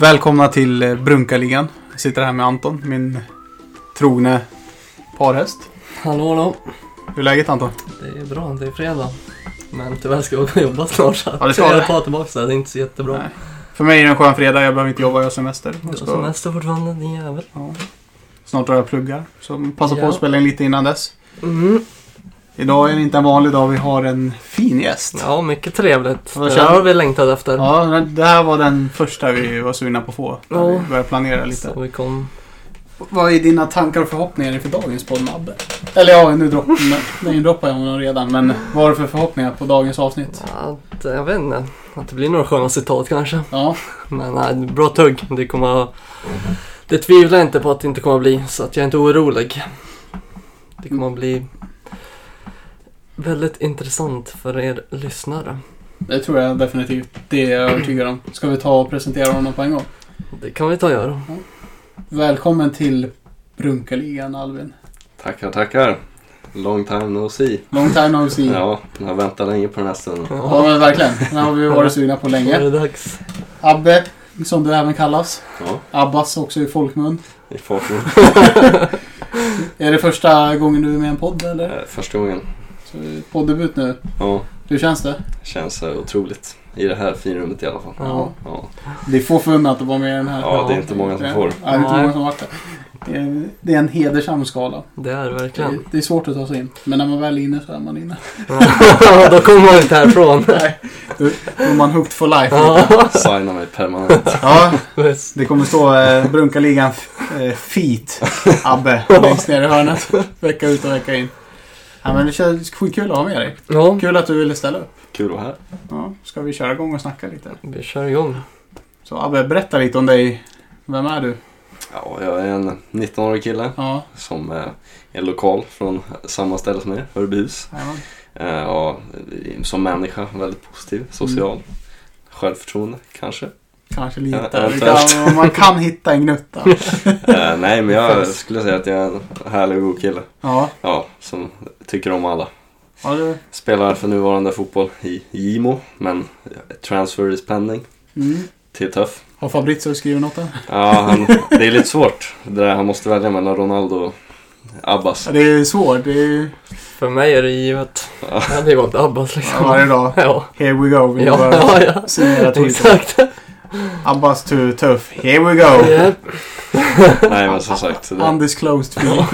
Välkomna till Brunkaligan. Jag sitter här med Anton, min trogne parhäst. Hallå hallå. Hur är läget Anton? Det är bra, det är fredag. Men tyvärr ska jag åka och jobba snart så Ja, det ska jag ta tillbaka det. Det är inte så jättebra. Nej. För mig är det en skön fredag, jag behöver inte jobba, jag har semester. Du Jag har ska, semester fortfarande, din jävel. ja. Snart drar jag pluggar, så passa på Ja. att spela in lite innan dess. Mm. Idag är det inte en vanlig dag, vi har en fin gäst. Ja, mycket trevligt. Det här har vi längtat efter. Ja, det här var den första vi var sugna på att få. När Ja. vi började planera lite. Så vi kom... Vad är dina tankar och förhoppningar inför dagens podd Mabbe? Eller ja, nu dropp, nej, droppar jag honom redan. Men vad har du för förhoppningar på dagens avsnitt? Att, jag vet inte. Att det blir några sköna citat kanske. Ja, Men nej, bra tugg. Det kommer. Det tvivlar jag inte på att det inte kommer att bli. Så att jag är inte orolig. Det kommer att bli väldigt intressant för er lyssnare. det tror jag definitivt. Det är jag övertygad om. Ska vi ta och presentera honom på en gång? Det kan vi ta och göra. Välkommen till Brunkaligan Alvin. Tackar, tackar. Long time no see. Long time no see. Ja, Ja, jag har väntat länge på den här stunden. men verkligen. Den har vi varit sugna på Nu är länge. det dags. Abbe, som du även kallas. Ja, Abbas också i folkmun. i farten. Är det första gången du är med i en podd eller? Eh, Första gången. Poddebut nu. Ja, Hur känns det? känns eh, otroligt. I det här finrummet i alla fall. Ja. Ja, Det är få förunnat att vara med i den här. ja det är inte många som får. Ja, det är inte många som varit det. Det är, det är en hedersam skala. Det är det Det verkligen. det är svårt att ta sig in. Men när man väl är inne så är man inne. Då kommer man inte härifrån. Nej, då är man hooked for life. Ja, Signa mig permanent. Ja, det kommer stå eh, Brunkaligan eh, Feet Abbe längst ner i hörnet. Vecka ut och vecka in. Ja, men det känns skitkul att ha med dig. Ja, Kul att du ville ställa upp. Kul att vara här. Ja, ska vi köra igång och snacka lite? vi kör igång. Så Abbe, berätta lite om dig. Vem är du? Ja, jag är en 19-årig kille Ja, som eh, är lokal från samma ställe som er, Örbyhus. jajamän. Eh, Ja, som människa väldigt positiv, social. Självförtroende kanske. Kanske lite. Ja, Det kan, man kan hitta en gnutta. Eh, nej, men jag skulle säga att jag är en härlig och god kille. Ja, Ja, som tycker om alla. ja du. Spelar för nuvarande fotboll i Gimo, men transfer is pending Mm. till Tuff. Har Fabrizio skrivit något där? Ja, han, det är lite svårt. Det där, han måste välja mellan Ronaldo och Abbas. Ja, det är svårt. Det är För mig är det givet. Ja. Jag hade ju valt Abbas liksom. varje dag. Ja, Here we go. Vi ja, bara ja, ja. signera tweeten. Exakt. Abbas to tuff. Here we go. Nej, men som sagt. Så det, Undisclosed fee.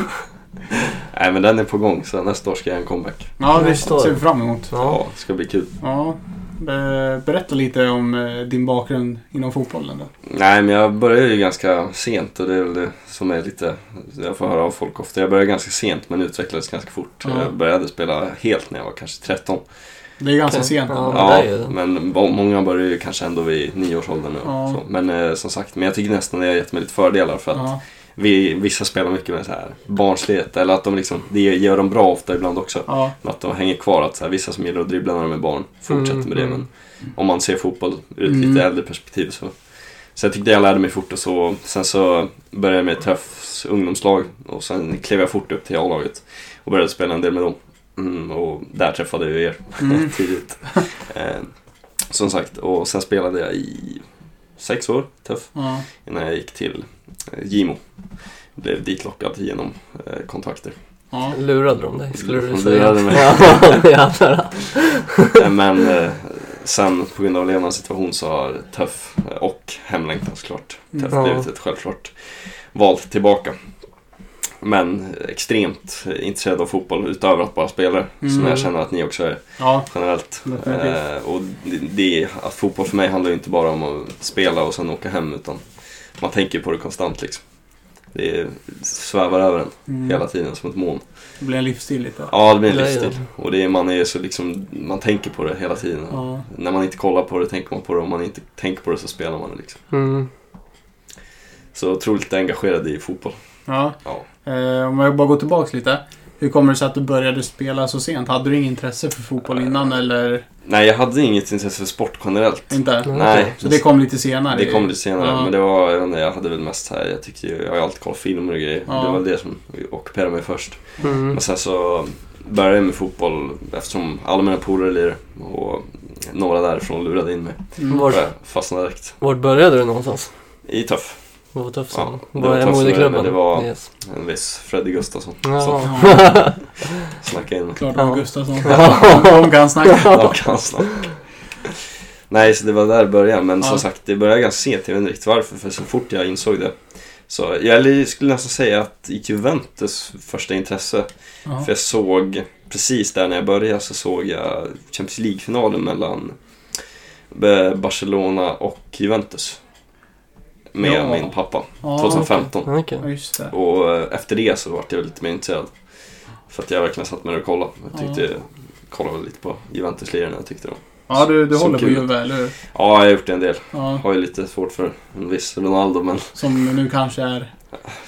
nej, men den är på gång, så nästa år ska jag göra en comeback. Ja, det Nästa år. ser vi fram emot. Ja, Ja. det ska bli kul. Ja. Be- Berätta lite om eh, din bakgrund inom fotbollen då. Nej, men jag började ju ganska sent och det är väl det som är lite, jag får höra av folk ofta. Jag började ganska sent men utvecklades ganska fort. Ja. Jag började spela helt när jag var kanske 13. Det är ganska sent. Ja. Ja, men må- många börjar ju kanske ändå vid nioårsåldern nu. Ja. Men eh, som sagt, men jag tycker nästan det har gett mig lite fördelar för att Ja. vi, vissa spelar mycket med så här barnslighet. Eller att de liksom, det gör de bra ofta ibland också. Ja. Att de hänger kvar. Att så här, vissa som gillar att dribbla när de är barn fortsätter Mm, med det. mm. Men om man ser fotboll ur ett Mm. lite äldre perspektiv så. Så jag tyckte jag lärde mig fort och så. Sen så började jag med Träffs ungdomslag och sen klev jag fort upp till A-laget och började spela en del med dem. Mm, och där träffade jag er Mm. tidigt. Eh, som sagt, och sen spelade jag i sex år, Tuff, Ja. innan jag gick till eh, Gimo. Blev ditlockad genom eh, kontakter. Ja. Lurade de dig, skulle du De säga? lurade mig. Ja. Eh, Men eh, sen på grund av levnadssituation så har Tuff eh, och hemlängtan såklart. Tuff Mm. blivit ett självklart val tillbaka. Men extremt intresserad av fotboll utöver att bara spela. Som Mm. jag känner att ni också är Ja. generellt. Eh, och det, det, att fotboll för mig handlar ju inte bara om att spela och sen åka hem utan man tänker på det konstant liksom. Det är, svävar över en Mm. hela tiden som ett moln. Det blir en livsstil lite. Ja, det blir en livsstil. Och det är, man är så liksom, man tänker på det hela tiden. Ja. När man inte kollar på det tänker man på det, om man inte tänker på det så spelar man det liksom. Mm. Så otroligt engagerad i fotboll. ja. Ja. Eh, om jag bara går tillbaks lite. Hur kommer det sig att du började spela så sent? Hade du inget intresse för fotboll innan eller Nej, jag hade inget intresse för sport generellt. inte? Nej. Nej, Så det kom lite senare? det kom lite senare. Ja. Men det var, jag, inte, jag hade väl mest här, jag tyckte ju, jag har alltid kollat filmer och grejer. Ja. Det var det som ockuperade mig först. Mm. Men sen så började med fotboll eftersom alla mina polare lirade och några därifrån lurade in mig. Mm. Var- Och jag fastnade direkt. Vart började du någonstans? I Tuff. Vad var tufft Ja, ja, det Var var är moderklubben? det var- Yes. En viss Freddy Gustafsson. Ja. Så snacka in. klart det var Ja. Gustafsson. De kan snacka. Ja, kan snacka. Nej, så det var där det började. Men Ja. som sagt, det började ganska sent. Jag vet inte riktigt varför. För så fort jag insåg det. Så jag skulle nästan säga att i Juventus första intresse. Ja. För jag såg, precis där när jag började så såg jag Champions League-finalen mellan Barcelona och Juventus. Med Ja. min pappa, Ja, 2015. Okej. Ja, just det. Och eh, efter det så vart jag lite mer intresserad. För att jag verkligen satt med och kollade. Jag tyckte, kollade väl lite på Juventus-lirarna jag tyckte de. Ja, du, du håller på. Juve, eller hur? Ja, jag har gjort det en del. Ja, Har ju lite svårt för en viss Ronaldo men som nu kanske är...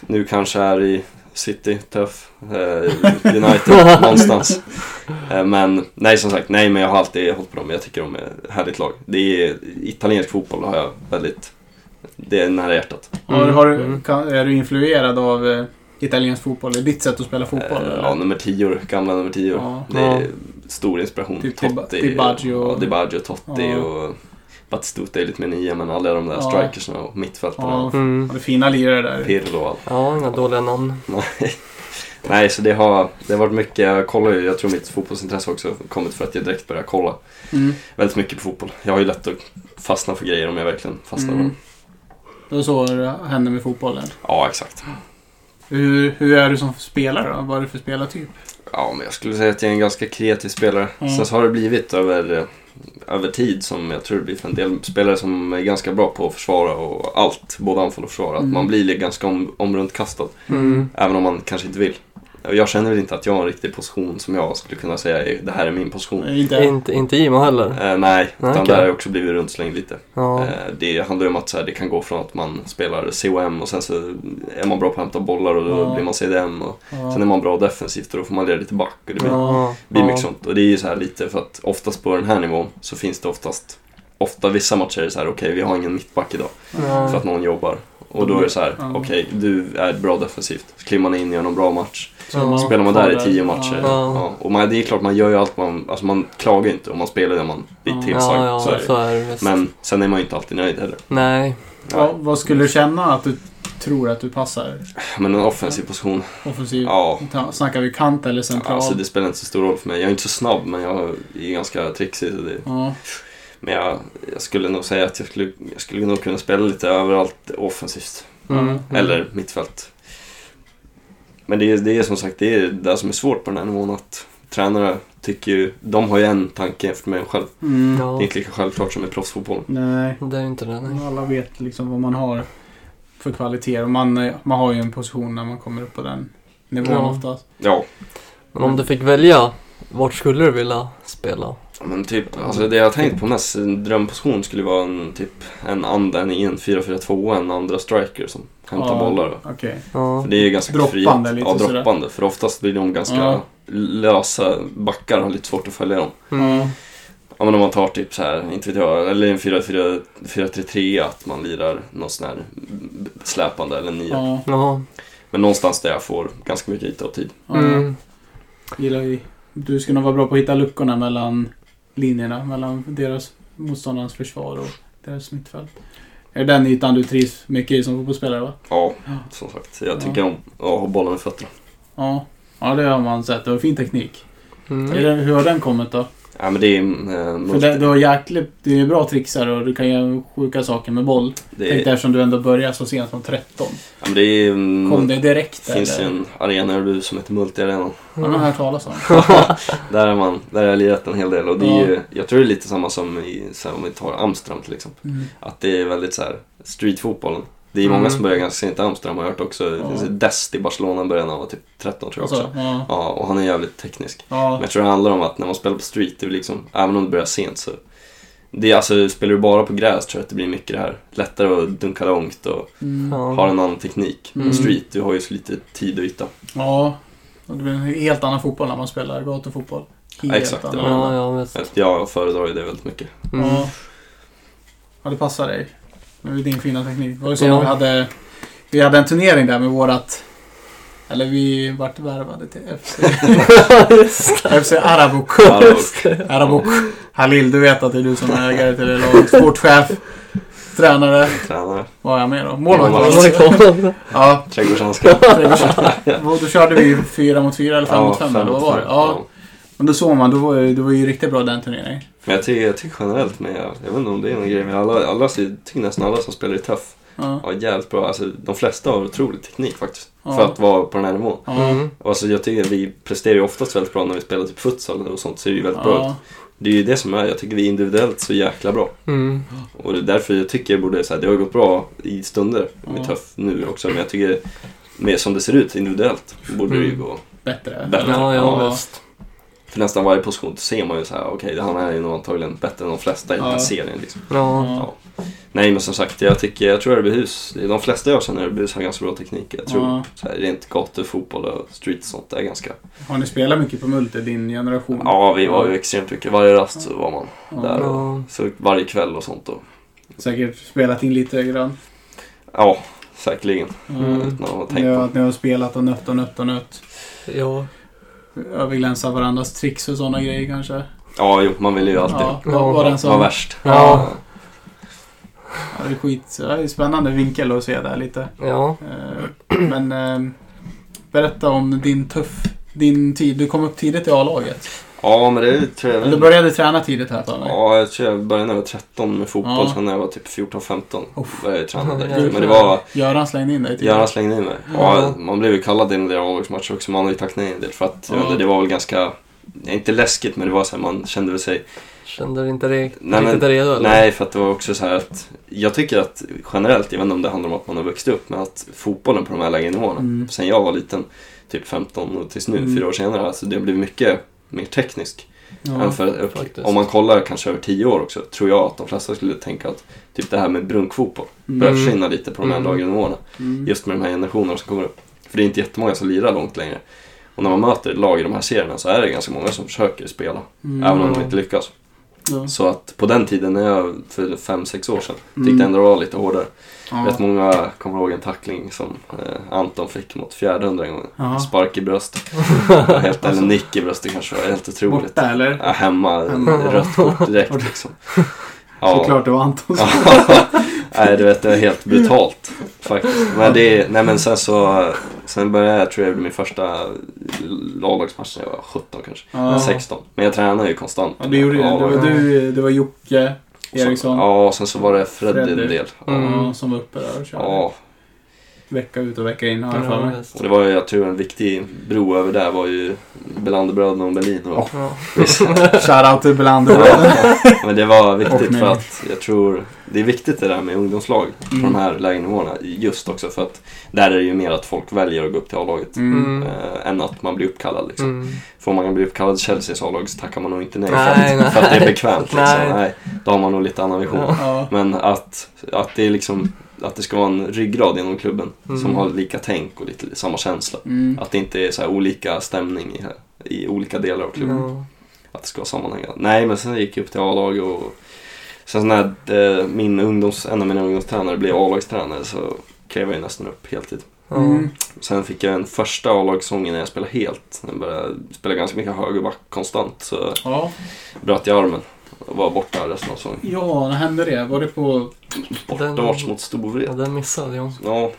nu kanske är i City, tuff. Eh, United, någonstans. Eh, men nej, som sagt, nej men jag har alltid hållit på dem. Jag tycker de är ett härligt lag. Det är italiensk fotboll har jag väldigt, det är nära hjärtat. Mm, har, du- mm. kan, är du influerad av eh, italiensk fotboll? Är ditt sätt att spela fotboll? Eh, ja, nummer 10, gamla nummer 10. Ja. Det är stor inspiration. Typ Totti, Di Baggio. ja, Di Baggio, Totti Ja. och Batistuta är lite mer nia men alla de där Ja. strikersna och mittfältarna. Ja, Mm. och det fina lirare där. Pirlo och allt. Ja, inga dåliga namn. Nej. Nej, så det har, det har varit mycket, jag kollar ju, jag tror mitt fotbollsintresse också kommit för att jag direkt började kolla Mm. väldigt mycket på fotboll. Jag har ju lätt att fastna för grejer om jag verkligen fastnar Mm. mm. Det var så det hände med fotbollen. Ja, exakt. Hur, hur är du som spelare då? Vad är du för spelartyp? Ja, men jag skulle säga att jag är en ganska kreativ spelare. Mm. Sen så har det blivit över, över tid som jag tror det blir för en del spelare som är ganska bra på att försvara och allt, både anfall och försvar. Att Mm. man blir ganska om, omruntkastad, Mm. även om man kanske inte vill. Jag känner väl inte att jag har en riktig position som jag skulle kunna säga är, det här är min position. Inte? Inte, inte Jimo heller. Eh, nej, utan Okej. där har jag också blivit rundslängd lite. Ja. Eh, det handlar ju om att så här, det kan gå från att man spelar COM och sen så är man bra på att hämta bollar och då Ja. blir man CDM och Ja. sen är man bra defensivt och då får man leda lite back och det blir, Ja. blir ja. mycket sånt. Och det är ju så här lite för att oftast på den här nivån så finns det oftast Ofta vissa matcher är det så här, okej vi har ingen mittback idag Ja. för att någon jobbar. Och då är det så här, okej du är bra defensivt. Så kliver man in och gör någon bra match. Så Ja. Spelar man där i tio matcher. Ja. Ja. Och man, det är klart man gör ju allt man, alltså man klagar inte och man spelar det man blir tillsagd. Ja, så är ja, det. så är det visst. Men sen är man ju inte alltid nöjd heller. Nej. Ja, vad skulle du känna att du tror att du passar? Men en offensiv position, Offensiv? ja. Snackar vi kant eller central? Alltså det spelar inte så stor roll för mig. Jag är inte så snabb men jag är ganska trixig. Så det, ja. men jag, jag skulle nog säga att jag skulle, jag skulle nog kunna spela lite överallt offensivt. Mm. Eller mittfält. Men det är, det är som sagt det är det som är svårt på den här nivån. Att tränare tycker ju, de har ju en tanke efter mig själv. Mm. Det är Ja. inte lika självklart som i proffsfotboll. Nej. Det är inte det. Nej. Alla vet liksom vad man har för kvaliteter. Och man, eh, man har ju en position när man kommer upp på den nivån Ja. oftast. Ja, Men om du fick välja, vart skulle du vilja spela? men typ, alltså det jag har tänkt på mest, en drömposition skulle vara en typ en andra en i en 4-4-2 en andra striker som hämtar Ja, bollar. Okej. Ja. För det är ju ganska Droppande frihet. lite Ja, sådär. droppande. För oftast blir de ganska Ja. lösa backar har lite svårt att följa dem. Mm. Ja men om man tar typ så här, inte vet jag, eller en 4-4 4-3-3 att man lirar någon sån här släpande eller nia. Ja. Men någonstans där jag får ganska mycket yta och tid. ja. Mm. Gillar vi. Du ska nog vara bra på att hitta luckorna mellan linjerna. Mellan deras motståndarens försvar och deras mittfält. Är det den ytan du trivs mycket i som fotbollsspelare va? Ja, Ja. som sagt. Jag tycker om att ha bollen med fötterna. Ja. Ja, det har man sett. Du har fin teknik. Är Mm. det, hur har den kommit då? Ja men det är... Eh, För det, du har jäkligt... Du är bra trixare och du kan göra sjuka saker med boll. det Tänkte är, eftersom du ändå började så sent som 13. ja, men det är mm, Kom det direkt Det finns ju en arena i Örebro som heter Multiarenan. Har man hört talas om? Där, är man, där har jag lirat en hel del och det är Ja. ju, jag tror det är lite samma som i, så här, om vi tar Amsterdam till exempel. Mm. Att det är väldigt så här streetfotbollen. Det är många Mm. som börjar ganska sent i Amsterdam har jag hört också. Det finns Ja. Dest i Barcelona började när han var typ 13 tror jag också. Alltså, ja. Ja, och han är jävligt teknisk. Men Ja. jag tror det handlar om att när man spelar på street, det är liksom, även om det börjar sent så det är alltså, spelar du bara på gräs tror jag att det blir mycket det här. Lättare att dunka långt och Mm. Ja. ha en annan teknik. Mm. Street, du har ju så lite tid och yta. Ja. Och det blir en helt annan fotboll när man spelar gatufotboll. Helt Exakt, annan. Ja, ja. Att Jag föredrar ju det väldigt mycket. Mm. Ja. ja, det passar dig. Det är din fina teknik. Det var ju så Ja. vi hade, vi hade en turnering där med vårat Eller vi vart värvade till FC. FC Arabuk. Ja, Arabuk. Halil, du vet att det är du som är ägare till det laget. Sportchef. Tränare. Tränare. Vad var jag med då? Målvakt. Målvakt. Ja, Trädgårdsanska. Och då körde vi fyra mot fyra eller fem mot fem eller vad var det? Ja. Men då såg man, då var det, det var ju riktigt bra den turneringen. Men jag tycker, jag tycker generellt med, jag vet inte om det är någon grej, men alla, alla, jag tycker nästan alla som spelar i tuff Ja. har jävligt bra, alltså de flesta har otrolig teknik faktiskt. Ja. För att vara på den här nivån. Ja. Mm. Alltså jag tycker vi presterar ju oftast väldigt bra när vi spelar typ futsal och sånt, ser det ju väldigt bra ut. Ja. Det är ju det som är, jag tycker vi är individuellt så jäkla bra. Mm. Och det är därför jag tycker det borde, så här, det har gått bra i stunder med Ja. tuff nu också, men jag tycker mer som det ser ut individuellt borde det ju Mm. gå. Bättre. Bättre. Ja, ja, Ja. visst. För nästan varje position ser man ju så här, okej han är ju nog antagligen bättre än de flesta i den här Ja. serien liksom. Ja. Ja. Nej men som sagt, jag tycker, jag tror Örbyhus, de flesta jag känner Örbyhus har ganska bra teknik. Jag tror Ja. så här, rent gatufotboll och street och sånt är ganska... Har ni spelat mycket på Multe, din generation? Ja, vi var ju extremt mycket. Varje rast så var man Ja. där. Och, Ja. så varje kväll och sånt. Och, Säkert spelat in lite grann. ja, säkerligen. Mm. Utan att ha Ni tänkt har, på. att ni har spelat och nött och nött och nött. Ja. Överglänsa varandras tricks och sådana grejer kanske. Ja, jo, man vill ju alltid Ja, var, var den som... vara värst. Ja. Ja, det är skit. Det är spännande vinkel att se där lite. Ja. Eh, Men eh, berätta om din tuff, din tid. Du kom upp tidigt i A-laget. Ja, men det tror jag... Du började träna tidigt här för mig. Ja, jag tror jag började när jag var 13 med fotboll, Ja. sen när jag var typ 14-15 Uff. började jag träna direkt. Men det var... Göran slängde in dig. Göran slängde in mig. Ja. Ja, man blev ju kallad in i deras A-lagsmatcher också, man har ju tackat nej en del för att Ja. det var väl ganska, inte läskigt men det var så här, man kände väl sig, Kände du inte re- Nej, men- riktigt redo eller? nej för att det var också så här att jag tycker att generellt, jag vet inte om det handlar om att man har växt upp, men att fotbollen på de här lägre nivåerna, Mm. sen jag var liten, typ 15 och tills nu, Mm. fyra år senare, alltså det har blivit mycket mer teknisk. Ja. För, om man kollar kanske över 10 år också, tror jag att de flesta skulle tänka att typ det här med brunkfotboll börjar Mm. försvinna lite på de här Mm. lägre nivåerna. Mm. Just med de här generationerna som kommer upp. För det är inte jättemånga som lirar långt längre. Och när man möter lag i de här serierna så är det ganska många som försöker spela. Mm. Även om de inte lyckas. Ja. Så att på den tiden, när jag, för 5-6 år sedan, Mm. tyckte jag ändå det var lite hårdare. Ja. Rätt många kommer ihåg en tackling som eh, Anton fick mot fjärdehundra en gång. Ja. Spark i bröstet. helt, eller nick i bröstet kanske var helt otroligt. Borta eller? Ja, hemma, Hemma. rött kort direkt liksom. Såklart det var Anton som... nej, du vet, det är helt brutalt faktiskt. Men det, nej men sen så, sen började jag, tror jag, min första A-lagsmatch när jag var 17 kanske. Ja. 16. Men jag tränade ju konstant. Ja, det gjorde det. Det var Ja. du, det var Jocke Eriksson Ja, och sen så var det Freddy en del. Mm. ja, som var uppe där och körde. ja, Vecka ut och vecka in har jag för mig. och det var ju, jag tror en viktig bro över där var ju Belanderbröderna och Berlin. Och, Ja. Shoutout till Belander. Men det var viktigt för att jag tror det är viktigt det där med ungdomslag på Mm. de här lägre nivåerna. Just också för att där är det ju mer att folk väljer att gå upp till A-laget. Mm. eh, än att man blir uppkallad liksom. Mm. Får man bli uppkallad till Chelseas A-lag så tackar man nog inte nej, Nej, för, att, för att det är nej. bekvämt. Liksom. Nej. Nej. då har man nog lite annan vision. Ja. Men att, att det är liksom att det ska vara en ryggrad inom klubben Mm. som har lika tänk och lite samma känsla. Mm. Att det inte är så här olika stämning i, i olika delar av klubben. Ja. Att det ska vara sammanhängande. Nej, men sen gick jag upp till A-lag och sen när eh, min ungdoms, en av mina ungdomstränare blev A-lagstränare så klev jag ju nästan upp heltid. Mm. Sen fick jag en första A-lagssäsongen när jag spelade helt. Jag började spela ganska mycket högerback konstant så Ja. bröt jag armen och var borta resten av säsongen. ja, när hände det? Var det på... Bortamatch mot Ja, Storvret. den missade jag. Ja,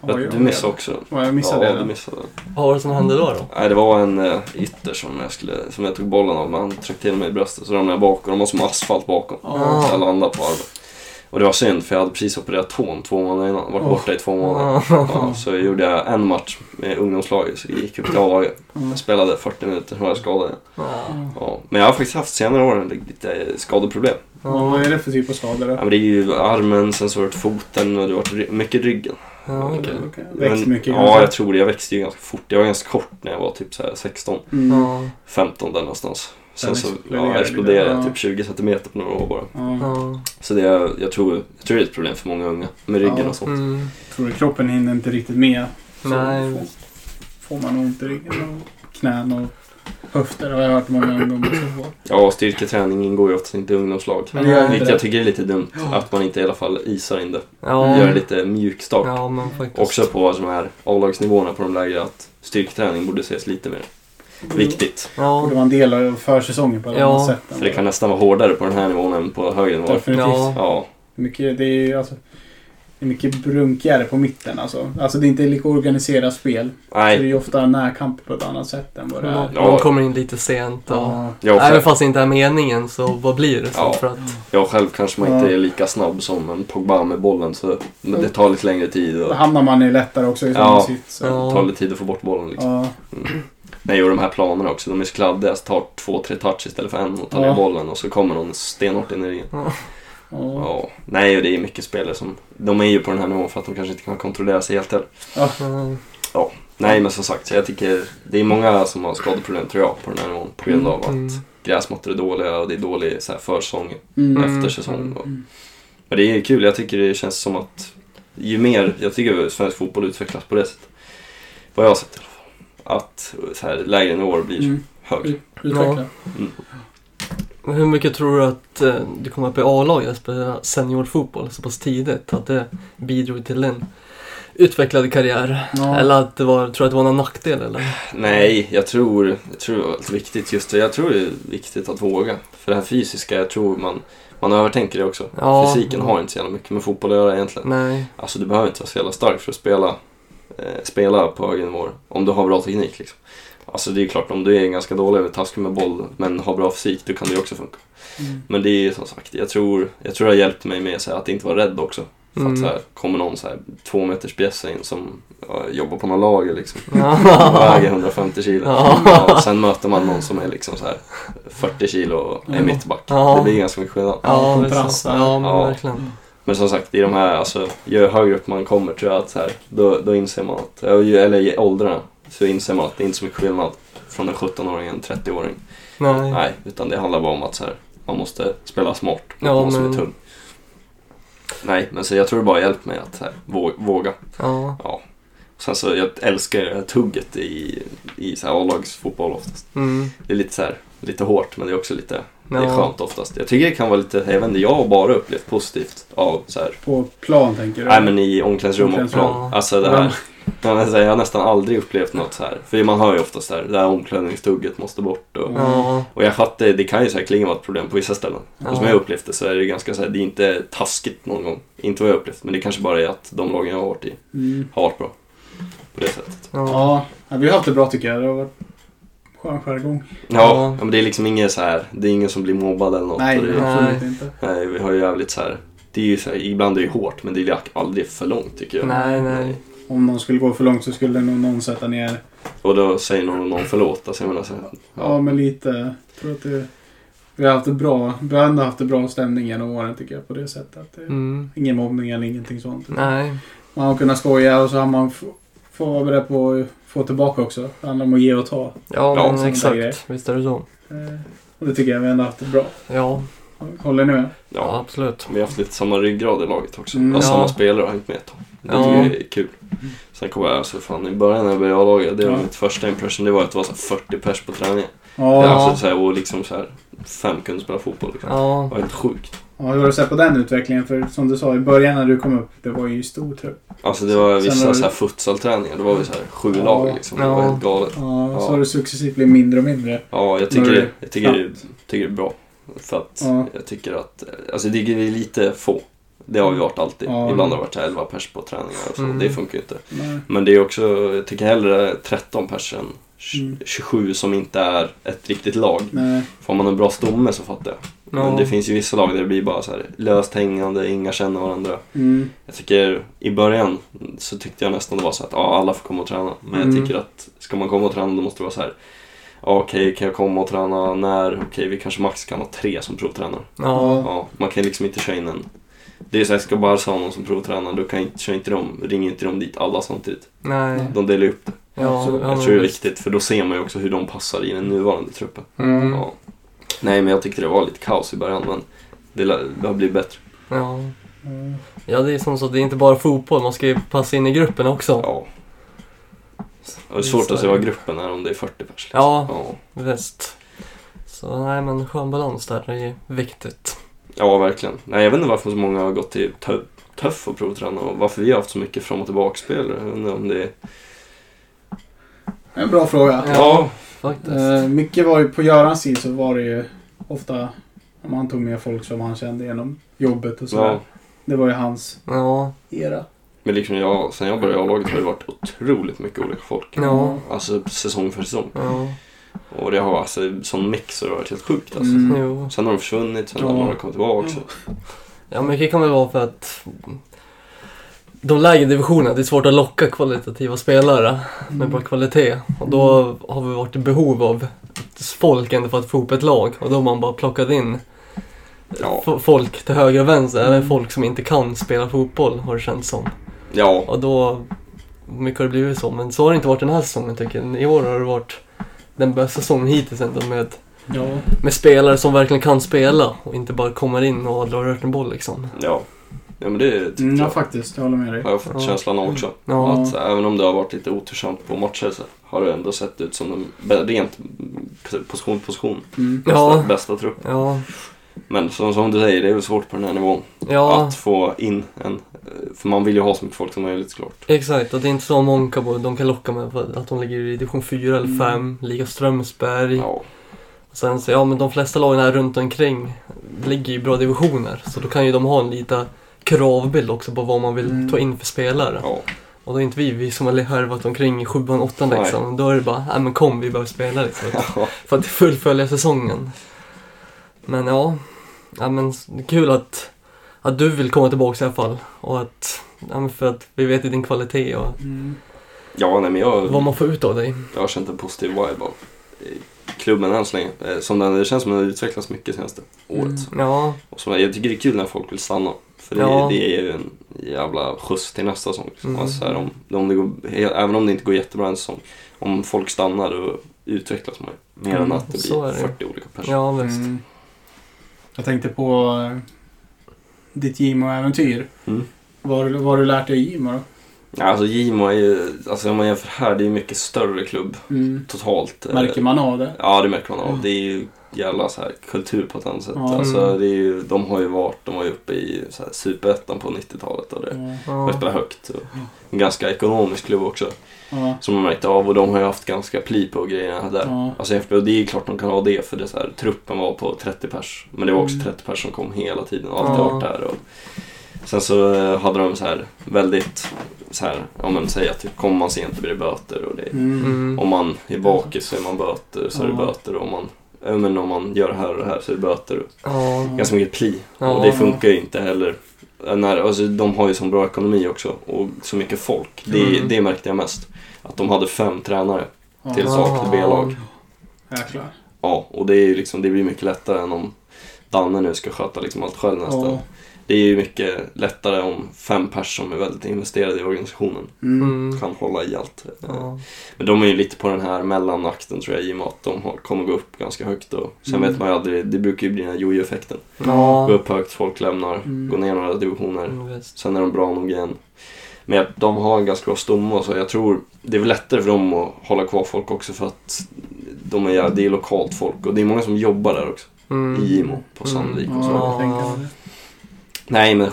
Oj, du missade också. Ja, jag missade ja, det. du missade. Vad var det som hände då? då? Nej, det var en uh, ytter som jag, skulle, som jag tog bollen av, men han tryckte till mig i bröstet så ramlade jag bak och de var som asfalt bakom. Ja. Så jag landade på armen. Och det var synd för jag hade precis opererat tån två månader innan. Varit Oh. borta i två månader. Ja, så gjorde jag en match med ungdomslaget så jag gick upp till A-laget. Mm. Jag spelade 40 minuter, så var jag skadad igen. Ja. Ja. Men jag har faktiskt haft senare år lite skadeproblem. Ja, vad är det för typ av skador Ja, men det är ju armen, sen så har det varit foten och det har varit mycket ryggen. Ja, okej. Okej. Växt Men- mycket Ja, kanske? jag tror det. Jag växte ju ganska fort. Jag var ganska kort när jag var typ så här 16, Mm. Ja. 15 där någonstans. Sen så ja, exploderade jag ja. typ 20 centimeter på några år bara. Ja. Så det, är- jag, tror, jag tror det är ett problem för många unga med ryggen Ja. och sånt. Mm. Tror du kroppen hinner inte riktigt med? Så Nej. Får, får man ont i ryggen och knän och höfter har jag hört många ungdomar som får. Ja, styrketräning ingår ju oftast inte i ungdomslag. Men det gör inte Vilket det. jag tycker är lite dumt. Att man inte i alla fall isar in det. Ja, Gör det lite mjuk start. ja. Också på de här A-lagsnivåerna på de lägre att styrketräning borde ses lite mer viktigt. Ja, borde vara en del av försäsongen på ett Ja. annat sätt. För det kan nästan vara hårdare på den här nivån än på högre nivå. Definitivt. Ja. Ja, Mycket, det är ju alltså, det är mycket brunkigare på mitten alltså. Alltså det är inte lika organiserat spel. Så det är nej. ju ofta närkamp på ett annat sätt än vad det är. Ja. de kommer in lite sent och... Ja. Även fast det inte är meningen så vad blir det så? Ja. För att, jag själv kanske man Ja. inte är lika snabb som en Pogba med bollen så det tar lite längre tid Då och hamnar man ju lättare också i Ja. samma sits. Så. Ja. tar lite tid att få bort bollen. Liksom. Ja. Nej, och de här planerna också, de är så kladdiga. Så tar två, tre touch istället för en och tar Ja. ner bollen och så kommer någon stenhårt in i ringen. Ja. Ja. Nej, och det är mycket spelare som... De är ju på den här nivån för att de kanske inte kan kontrollera sig helt heller. ja, Nej, men som sagt, jag tycker det är många som har skadeproblem tror jag på den här nivån på grund av Mm. att gräsmattor är dåliga och det är dålig så här, försäsong Mm. Mm. efter säsong. Och, Mm. men det är kul, jag tycker det känns som att ju mer, jag tycker svensk fotboll utvecklas på det sättet. Vad jag har sett i alla fall. Att så här, lägre nivåer blir Mm. högre. Utveckla. Men Hur mycket tror du att eh, du kommer upp i A-laget att spela seniorfotboll så pass tidigt? Att det bidrog till en utvecklad karriär? Ja. Eller att det var, tror du att det var någon nackdel eller? Nej, jag tror, jag tror det var viktigt just det. Jag tror det är viktigt att våga. För det här fysiska, jag tror man, man övertänker det också. Ja. Fysiken har inte så jävla mycket med fotboll att göra egentligen. Nej. Alltså du behöver inte vara så jävla stark för att spela, eh, spela på högre nivåer. Om du har bra teknik liksom. Alltså det är klart, om du är ganska dålig eller taskig med boll men har bra fysik, då kan det ju också funka. Mm. Men det är ju som sagt, jag tror, jag tror det har hjälpt mig med så här, att inte vara rädd också. För Mm. att så här, kommer någon så här, två meters bjässe in som ja, jobbar på någon lager liksom. Ja. Väger 150 kilo. Ja. Ja, sen möter man någon som är liksom så här 40 kilo och är Ja. mittback. Ja. Det blir ganska mycket skillnad. Ja, så. ja men Ja. verkligen. Men som sagt, i de här, alltså, ju högre upp man kommer tror jag att så här, då, då inser man att, eller i åldrarna, så inser man att det är inte så mycket skillnad från en 17-åring och en 30-åring. Nej. Nej, utan det handlar bara om att så här, man måste spela smart mot Ja, som men- är tung. Nej, men så jag tror det bara hjälpt mig att här, vå- våga. Ja. Ja. Sen så, jag älskar det här tugget i, i A-lagsfotboll oftast. Mm. Det är lite så här, lite hårt men det är också lite, det är Ja. skönt oftast. Jag tycker det kan vara lite, jag vet inte, jag har bara upplevt positivt av så här, På plan tänker du? nej men i omklädningsrum och plan. ja. Alltså det här, säga, jag har nästan aldrig upplevt något så här. För man hör ju oftast där, det här omklädningstugget måste bort och, Ja. och jag fattar, det kan ju säkerligen vara ett problem på vissa ställen. Ja. Och som jag upplevt det så är det ganska så här, det är inte taskigt någon gång. Inte vad jag upplevt, men det kanske bara är att de lagen jag har varit i Mm. har varit bra. På det sättet. Ja. Ja, ja, vi har haft det bra tycker jag. Det har varit skön skärgång. Ja, Ja. ja. men det är liksom inget så här, det är ingen som blir mobbad eller något. Nej, det, absolut Nej. inte. nej, vi har ju jävligt så här, det är ju så här, ibland är det ju hårt men det är ju aldrig för långt tycker jag. Nej, nej. Om någon skulle gå för långt så skulle nog någon sätta ner. Och då säger någon, någon förlåt. Alltså jag menar så här, Ja, men lite. Jag tror att det, vi har haft bra. Vi har ändå haft det bra stämning genom åren tycker jag på det sättet. Att det, Mm. Ingen mobbning eller ingenting sånt. Nej. Man har kunnat skoja och så har man f- får vara beredd på få tillbaka också. Det handlar om att ge och ta. Ja, men exakt. Visst är det så. Eh, Och det tycker jag vi ändå haft det bra. Ja, Håller ni med? ja ja. absolut. Vi har haft lite samma ryggrad i laget också. Mm. Ja. samma spelare har hängt med ett tag. Det Ja. tycker jag är kul. Sen kommer jag, alltså fan i början när jag började A-laget, det var Ja. mitt första impression, det var att det var så här 40 pers på träningen. Ja. Alltså, så här, och liksom så här, fem kunde spela fotboll liksom. Det Ja, var helt sjukt. Ja. Hur har du sett på den utvecklingen? För som du sa i början när du kom upp, det var ju stor trupp. Alltså det var vissa så här futsalträningar, då var vi så här sju Ja. lag liksom. Det var Ja. helt galet. Ja, Ja. så har det successivt blivit mindre och mindre. Ja, jag tycker, det, jag tycker, det, tycker det är bra. För att Ja. jag tycker att, alltså det är lite få. Det har vi varit alltid. Ja. Ibland har det varit så här 11 pers på träningar och så. Mm. Det funkar ju inte. Nej. Men det är också, jag tycker hellre 13 pers än Mm. 27 som inte är ett riktigt lag. Nej. Får man en bra stomme så fattar jag. Men det finns ju vissa lag där det blir bara så här löst hängande, inga känner varandra. Mm. Jag tycker i början så tyckte jag nästan det var så att ja, alla får komma och träna. Men jag Mm. tycker att ska man komma och träna då måste det vara så här. Okej, kan jag komma och träna när? Okej, vi kanske max kan ha tre som provtränar. ja, Ja, man kan liksom inte köra in en... Det är så här, ska Barca ha någon som provtränar, då kan inte, kör inte de, ringer inte de dit alla samtidigt. nej. De delar upp det. Ja, Jag tror det är viktigt, för då ser man ju också hur de passar i den nuvarande truppen. Mm. Ja. Nej, men jag tyckte det var lite kaos i början, men det, det har blivit bättre. Ja. Mm. ja, det är som så. Det är inte bara fotboll. Man ska ju passa in i gruppen också. Ja, Och det är svårt att se det. vad gruppen är om det är 40 pers. Liksom. Ja. ja. Visst. Så nej men skön balans där är viktigt. Ja, verkligen. Nej, jag vet inte varför så många har gått till tö- Tuff och provträna och varför vi har haft så mycket fram och tillbaka-spel. Jag undrar om det är... En bra fråga. Ja. Ja, Faktiskt. Eh, mycket var ju på Görans tid så var det ju ofta om han tog med folk som han kände genom jobbet och sådär. ja. Det var ju hans Ja. era. Men liksom jag, sen jag började i A-laget har det varit otroligt mycket olika folk. Ja. Alltså säsong för säsong. Ja. Och det har alltså sån mix och det har varit helt sjukt alltså. Mm. Sen har de försvunnit, sen har några kommit tillbaka. Ja, mycket kan väl vara för att de lägre divisionerna, det är svårt att locka kvalitativa spelare med bra kvalitet. Och då har vi varit i behov av folk ändå för att få ihop ett lag. Och då har man bara plockat in Ja. folk till höger och vänster, Mm. eller folk som inte kan spela fotboll har det känts som. Ja, Och då, mycket har det blivit så. Men så har det inte varit den här säsongen tycker jag. I år har det varit den bästa säsongen hittills ändå med, Ja. med spelare som verkligen kan spela och inte bara kommer in och aldrig har rört en boll liksom. ja. Ja men det tyckte Mm, ja jag. faktiskt, jag håller med dig. Har jag fått Ja. känslan av också. Ja. Att även om det har varit lite otursamt på matcher så har det ändå sett ut som den rent position position Mm. bästa, Ja. bästa trupp. Ja, Men som, som du säger, det är väl svårt på den här nivån. ja. Att få in en... För man vill ju ha så mycket folk som möjligt såklart. Exakt, och det är inte så många kan- de kan locka med att de ligger i division 4 eller Mm. 5, Liga Strömsberg. Ja, Och sen så, ja men de flesta lagen här runt omkring ligger i bra divisioner. Så då kan ju de ha en lite kravbild också på vad man vill Mm. ta in för spelare. ja, Och då är inte vi, vi som har härvat omkring i sjuan, åttan liksom. Då är det bara, nej men kom vi behöver spela liksom. ja. för att fullfölja säsongen. Men ja, ja men kul att, att du vill komma tillbaka i alla fall. Och att, ja för att vi vet ju din kvalitet och Mm. ja nej, men jag, vad man får ut av dig. jag har känt en positiv vibe av i klubben än så länge. Eh, Som den, det känns som den har utvecklats mycket senaste året. Mm. Ja, Och så, jag tycker det är kul när folk vill stanna. För det, Ja. det är ju en jävla skjuts till nästa säsong. Liksom. Mm. Alltså, här, om, om det går, även om det inte går jättebra en säsong. Om folk stannar då utvecklas man ju. Mer Mm, än att det blir det. 40 olika personer. ja visst. Mm. Jag tänkte på eh, ditt Gimo-äventyr. Mm. Vad vad har du lärt dig i Gimo då? Alltså Gimo är ju, alltså om man jämför här, det är ju mycket större klubb Mm. totalt. Märker man av det? Ja, det märker man av. Mm. Det är ju jävla så här kultur på ett annat sätt. Ja. Alltså, Mm. det är ju, de har ju varit, de var ju uppe i så här superettan på 90-talet och det Ja. spelat högt. Och en ganska ekonomisk klubb också. Ja. Som man märkte av och de har ju haft ganska pli på grejerna där. Ja. Alltså FBO, det är klart de kan ha det för det så här, truppen var på 30 pers. Men det var också Mm. 30 pers som kom hela tiden och alltid Ja. varit där. Och sen så eh, hade de så här väldigt, så här, om man säger att typ, kommer man sent blir det böter. Och det, Mm. Mm. Om man är bakis så är man böter, så är det Ja. böter. Och om man, ja, men om man gör det här och det här så är det böter. Ja. Ganska mycket pli. Ja. Och det funkar ju inte heller. När, alltså, de har ju så bra ekonomi också och så mycket folk. Det, Mm. det märkte jag mest. Att de hade fem tränare Ja. till sak till B-lag. Jäklar. Ja, och det, är ju liksom, det blir mycket lättare än om Danne nu ska sköta liksom allt själv nästan. Det är ju mycket lättare om fem personer som är väldigt investerade i organisationen Mm. Mm. kan hålla i allt. Ja. Men de är ju lite på den här mellanakten tror jag i och med att de kommer gå upp ganska högt. Och sen Mm. vet man ju aldrig, det brukar ju bli den här jojo-effekten. Gå Ja. upp högt, folk lämnar, Mm. gå ner några divisioner. Mm. Sen är de bra nog igen. Men de har en ganska bra stomme så jag tror det är väl lättare för dem att hålla kvar folk också för att de är, det är lokalt folk och det är många som jobbar där också. Mm. I Gimo, på Sandvik och så. Ja, Ja. jag tänker mig det. Nej men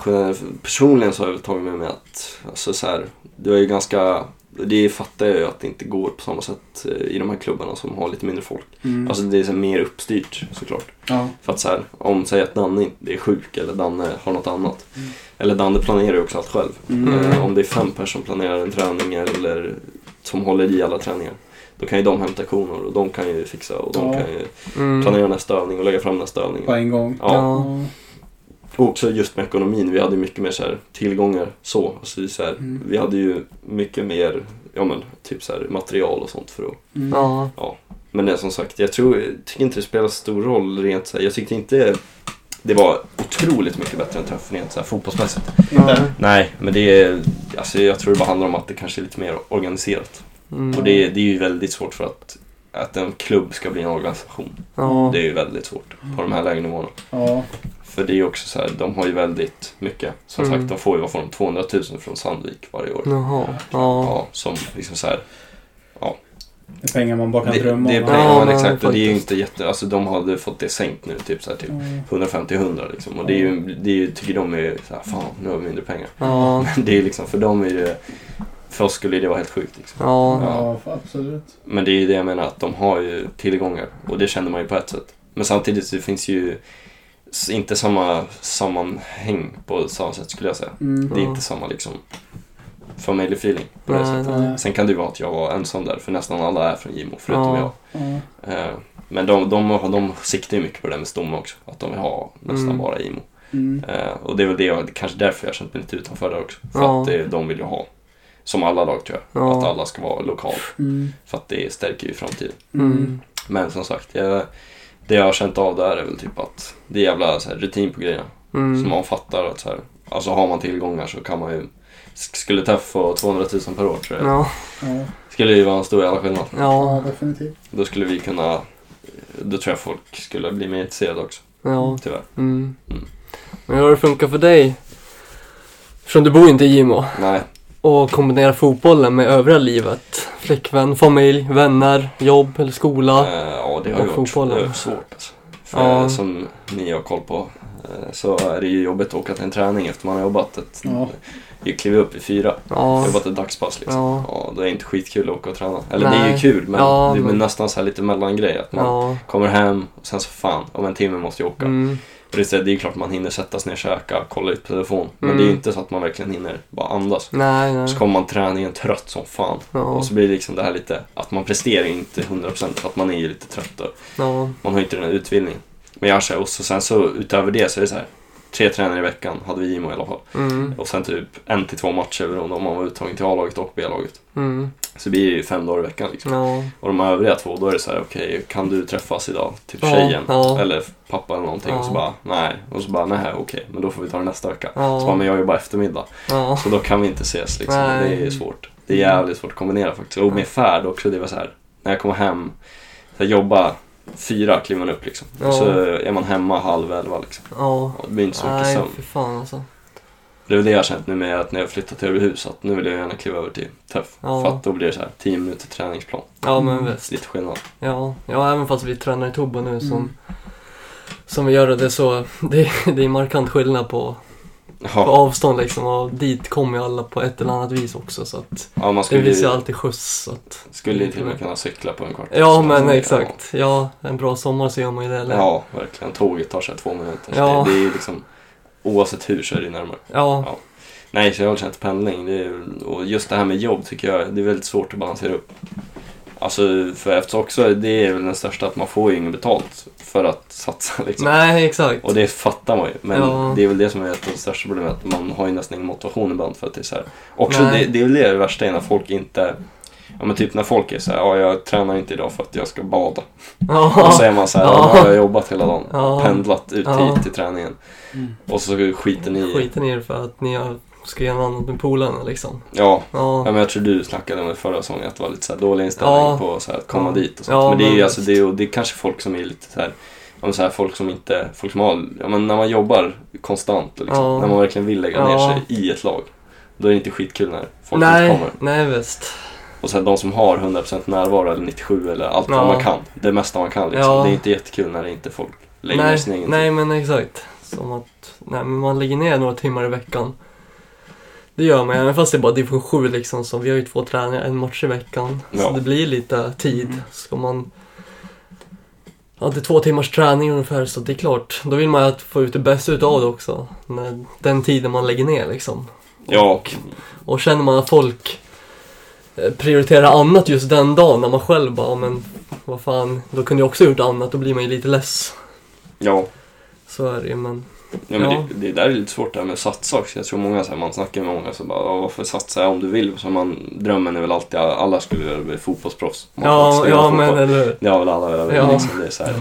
personligen så har jag väl tagit med mig att, alltså så här, du är ju ganska, det fattar jag ju att det inte går på samma sätt eh, i de här klubbarna som har lite mindre folk. Mm. Alltså det är så här mer uppstyrt såklart. ja. För att så här, om säg att Danne är sjuk eller Danne har något annat. Mm. Eller Danne planerar ju också allt själv. Mm. Mm. Eh, Om det är fem personer som planerar en träning eller som håller i alla träningar. Då kan ju de hämta koner och de kan ju fixa och de Ja. kan ju Mm. planera nästa övning och lägga fram nästa övning. På en gång. Ja. Ja. Och också just med ekonomin, vi hade ju mycket mer så här, tillgångar så. Alltså, är så här, Mm. Vi hade ju mycket mer ja, men, typ så här, material och sånt för att Mm. Ja. Men det är som sagt, jag tror, jag tycker inte det spelar stor roll rent så här, Jag tyckte inte det var otroligt mycket bättre än träffen rent så här, fotbollsmässigt. Inte? Nej, men det är, alltså jag tror det bara handlar om att det kanske är lite mer organiserat. Mm. Och det, det är ju väldigt svårt för att, att en klubb ska bli en organisation. Ja. Det är ju väldigt svårt på de här lägre nivåerna. Ja. För det är ju också så här, de har ju väldigt mycket. Som Mm. sagt, de får ju vad får de, 200 000 från Sandvik varje år. Jaha. Ja. Ja, som liksom så här, Ja. Det är pengar man bara kan Det, drömma det är om. pengar, Ja, men exakt. Och det är ju inte jätte... Alltså de hade fått det sänkt nu, typ så här, typ Mm. 150-100 liksom. Och det är ju, det är ju, tycker de är så här, fan nu har vi mindre pengar. Ja, Men det är liksom, för dem är det... För oss skulle det vara helt sjukt liksom. ja, Ja, absolut. Men det är ju det jag menar, att de har ju tillgångar. Och det känner man ju på ett sätt. Men samtidigt så finns ju inte samma sammanhäng på samma sätt skulle jag säga. Mm. Det är inte samma liksom familjefeeling på det nej, sättet. nej. Sen kan det ju vara att jag var ensam där, för nästan alla är från Gimo, förutom Ja. jag. Ja. Eh, Men de, de, de, de siktar ju mycket på det där med Stomme också, att de vill ha nästan Mm. bara Gimo. Mm. Eh, och det är väl det, jag- kanske därför jag har känt mig lite utanför där också. För Ja. att det, de vill ju ha, som alla lag tror jag, Ja. att alla ska vara lokal. Mm. För att det stärker ju framtiden. Mm. Men som sagt, jag, det jag har känt av där är väl typ att det är jävla så här, rutin på grejerna. Så Mm. man fattar att så här, alltså har man tillgångar så kan man ju sk- skulle Tuff få 200 000 per år tror jag. Ja. Skulle ju vara en stor jävla skillnad. ja, ja, definitivt. Då skulle vi kunna, då tror jag folk skulle bli mer intresserade också. ja. Tyvärr. Mm. Mm. Men hur har det funkat för dig? Eftersom du bor inte i Gimo Nej, och kombinera fotbollen med övriga livet. Flickvän, familj, vänner, jobb eller skola. eh, ja det har ju varit fotbollen. svårt alltså. För Ja. som ni har koll på eh, så är det ju jobbigt att åka till en träning efter man har jobbat ett, Ja. Vi kliver upp i fyra, Ja, jobbat ett dagspass liksom. ja, Ja, då är det inte skitkul att åka och träna. Eller det är ju Nej. kul men Ja, det är men- nästan så här lite mellangrej. Att man ja. kommer hem och sen så fan, om en timme måste jag åka. Mm. Och det, är, det är klart man hinner sätta sig ner, käka, kolla ut på telefon. Men Mm. det är ju inte så att man verkligen hinner bara andas. Nej, nej. Så kommer man träningen trött som fan. Ja, Och så blir det liksom det här lite, att man presterar inte 100% för att man är ju lite trött och ja, man har inte den här utbildningen. Men jag kör, och så, sen så utöver det så är det så här. Tre tränare i veckan hade vi i Imo i alla fall. mm. Och sen typ en till två matcher beroende om man var uttagen till A-laget och B-laget. Mm. Så det blir ju fem dagar i veckan liksom. Ja, Och de övriga två, då är det så här, okej, kan du träffas idag? Typ Ja, tjejen, ja. eller pappa eller någonting. Och så bara, nej. Och så bara, nej, okej, men då får vi ta det nästa vecka. Så bara, men jag jobbar eftermiddag. Så då kan vi inte ses liksom. Nej. Det är svårt. Det är jävligt svårt att kombinera faktiskt. Och med färd också, det var så här, när jag kommer hem, så jag jobbar fyra kliver man upp liksom. Ja. Och så är man hemma halv elva liksom. ja. Och det blir inte så mycket Nej, sömn. fy fan alltså. Det är väl det jag har känt nu med att när jag flyttat till Örebrohus, att nu vill jag gärna kliva över till Tuff. Ja. För att då blir det så här 10 minuter träningsplan. Ja, men Mm. visst. Lite skillnad. Ja, ja även fast vi tränar i Tobo nu som, Mm. som vi gör det så, det, det är markant skillnad på, på Ja, avstånd liksom och dit kommer ju alla på ett eller annat vis också så att ja man det skulle, finns ju alltid skjuts så att, skulle ju till och med kunna cykla på en kvart. Ja men exakt, ja en bra sommar så gör man ju det Ja, eller? ja, verkligen. Tåget tar sig två minuter. Ja. Det, det är liksom, oavsett hur så är det närmare. Ja, Nej, så jag har känt pendling. Det är, och just det här med jobb tycker jag det är väldigt svårt att balansera upp. Alltså, för efter också, det är väl den största att man får ju inget betalt för att satsa liksom. nej exakt. Och det fattar man ju. Men Ja. det är väl det som är ett av de största problemen. Att man har ju nästan ingen motivation ibland för att det är så här. Också det, det är väl det värsta är när folk inte Ja men typ när folk är så här, ja jag tränar inte idag för att jag ska bada. Ja, Och så är man så här, Ja. ja. har jag jobbat hela dagen. Ja. Pendlat ut Ja. hit till träningen. Mm. Och så skiter ni i skiter ni i det för att ni har, ska göra något med polarna liksom. Ja, ja Ja, men jag tror du snackade om det förra säsongen att det var lite så här dålig inställning Ja. på så här, att komma Ja. dit och sånt. Ja, men det är ju alltså, det är, det är kanske folk som är lite så här, men så här folk som inte, folk som har, ja men när man jobbar konstant och liksom, när man verkligen vill lägga ner sig i ett lag. Då är det inte skitkul när folk nej, inte kommer. nej visst. Och sen de som har 100% närvaro eller 97 eller allt vad man kan. Det mesta man kan liksom. Det är inte jättekul när det inte folk lägger ner Nej, sin egen nej tid. men exakt. Som att, nej men man lägger ner några timmar i veckan. Det gör man även fast det är bara division 7 liksom så vi har ju två träningar, en match i veckan. Ja. Så det blir lite tid. Mm. Ska man Ja, det är två timmars träning ungefär så det är klart. Då vill man ju att få ut det bästa utav det också. När, den tiden man lägger ner liksom. Ja, Och känner man att folk eh, prioriterar annat just den dagen när man själv bara, "Ja, men vad fan, då kunde jag också gjort annat. Då blir man ju lite less. ja. Så är det ju men. Ja, men Ja. Det, det där är lite svårt det här med att satsa också. Jag tror många, så här, man snackar med många så bara, "Ja, varför satsa om du vill? Så man, drömmen är väl alltid, alla skulle vilja bli fotbollsproffs. Man Ja, ja spela men fotboll. eller. Det har väl alla velat Ja. liksom. Det är så här,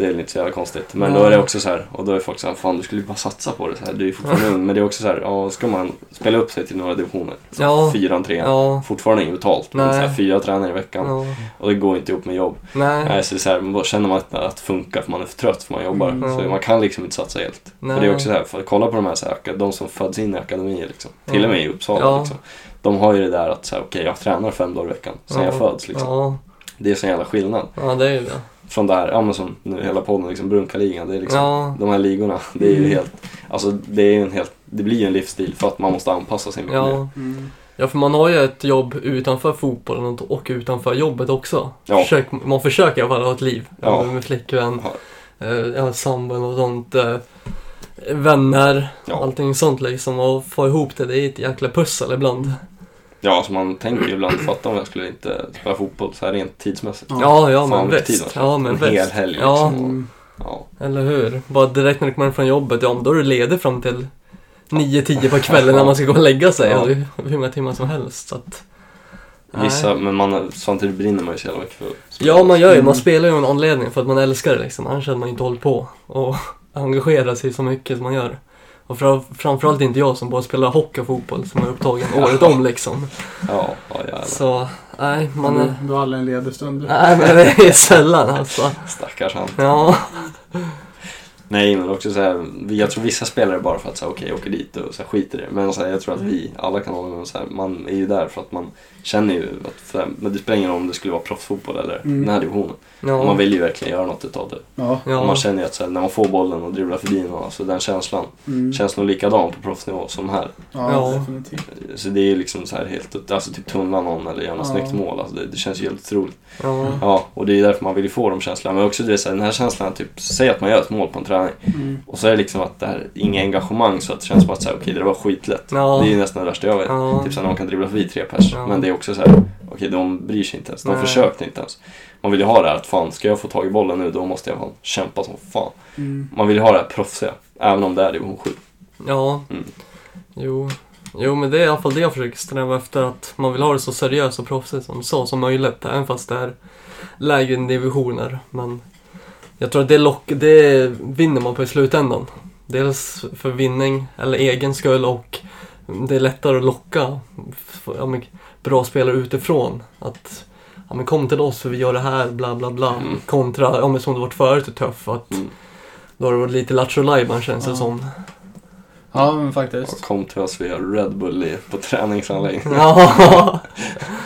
Det är lite så jävla konstigt. Men då är det också så här, och då är folk så här, fan du skulle ju bara satsa på det så här. Du är ju fortfarande ung. Men det är också så här, ja ska man spela upp sig till några divisioner. Så Ja. Fyran, trean. Ja. Fortfarande inget betalt. Men så här, fyra tränare i veckan. Ja. Och det går inte ihop med jobb. Nej. Nej, så det är så här, då känner man att det funkar för man är för trött för man jobbar. Mm. Så man kan liksom inte satsa helt. Nej. För det är också så här, för att kolla på de här, så här de som föds in i akademier liksom. Till Ja. och med i Uppsala Ja. liksom. De har ju det där att säga, okej jag tränar fem dagar i veckan sen jag föds liksom. Det är så jävla skillnad. ja, det är ju det. Från där, ja men som nu hela podden, liksom Brunkaligan. Det är liksom, Ja. de här ligorna, det är ju Mm. helt, alltså det är en helt, det blir ju en livsstil för att man måste anpassa sig mycket. Ja. Mm. ja, för man har ju ett jobb utanför fotbollen och utanför jobbet också. Ja. Försök, man försöker i alla fall ha ett liv. Ja. Med flickvän, Ja. eh, ja, sambon och sånt. Eh, vänner, Ja. allting sånt liksom. Och få ihop det, det är ett jäkla pussel ibland. Ja, alltså man tänker ju ibland, fatta om jag skulle inte spela fotboll så här rent tidsmässigt. Ja. Ja, Fan, men visst. Ja, men en hel visst. helg Ja. liksom. Mm. Ja. Eller hur? Bara direkt när du kommer hem från jobbet, ja men då är du ledig fram till 9-10 på kvällen när man ska gå och lägga sig. Ja. Hur många timmar som helst. Så att. Vissa, men man, samtidigt brinner man ju så jävla mycket för att spela. Ja, man gör ju. Man spelar ju av en anledning för att man älskar det liksom. Annars hade man inte hållit på och engagerat sig så mycket som man gör. Och fra- framförallt inte jag som bara spelar hockey och fotboll som är upptagen året om liksom. Ja, ja jävlar. Så, nej, man Man är... Du har aldrig en ledig stund. Nej, men det är sällan alltså. Stackars han. Ja, Nej, men också så här, jag tror vissa spelare bara för att säga okej, jag åker dit och så här, skiter i det. Men så här, jag tror att vi alla kan hålla med om så här, man är ju där för att man känner ju att, för, men det spelar ingen roll om det skulle vara proffsfotboll eller Mm. den här divisionen. ja. Man vill ju verkligen göra något utav det. Ja. Och ja. man känner ju att så här, när man får bollen och dribblar förbi någon, alltså den känslan Mm. känns nog likadan på proffsnivå som här. Ja, Ja. definitivt. Så det är ju liksom så här helt, alltså typ tunnla någon eller göra något Ja. snyggt mål. Alltså det, det känns ju helt otroligt. ja. Ja, och det är därför man vill ju få de känslorna. Men också det är så här, den här känslan, typ, säg att man gör ett mål på en träning. Mm. Och så är det liksom att det här, inget engagemang så att det känns som att okej det var skitlätt. Ja. Det är ju nästan det värsta jag vet. Ja. Typ så här, när man kan dribbla förbi tre pers. Ja. Men det är också så här, okej de bryr sig inte ens. De Nej. försökte inte ens. Man vill ju ha det här att fan, ska jag få tag i bollen nu då måste jag fan kämpa som fan. Mm. Man vill ju ha det här proffsiga. Även om det är division 7. Ja, Mm. jo. Jo, men det är i alla fall det jag försöker sträva efter. Att man vill ha det så seriöst och proffsigt som, så som möjligt. Även fast det är lägre divisioner. Men jag tror att det, lock, det vinner man på i slutändan. Dels för vinning, eller egen skull och det är lättare att locka ja, men, bra spelare utifrån. Att ja, men kom till oss för vi gör det här, bla bla bla. Mm. Kontra, ja, men som det varit förut, är tuff. Att Mm. då har det varit lite lattjo känns det Ja. som. Ja, men Och faktiskt. kom till oss, vi har Red Bull i, på träningsanläggningen. Ja,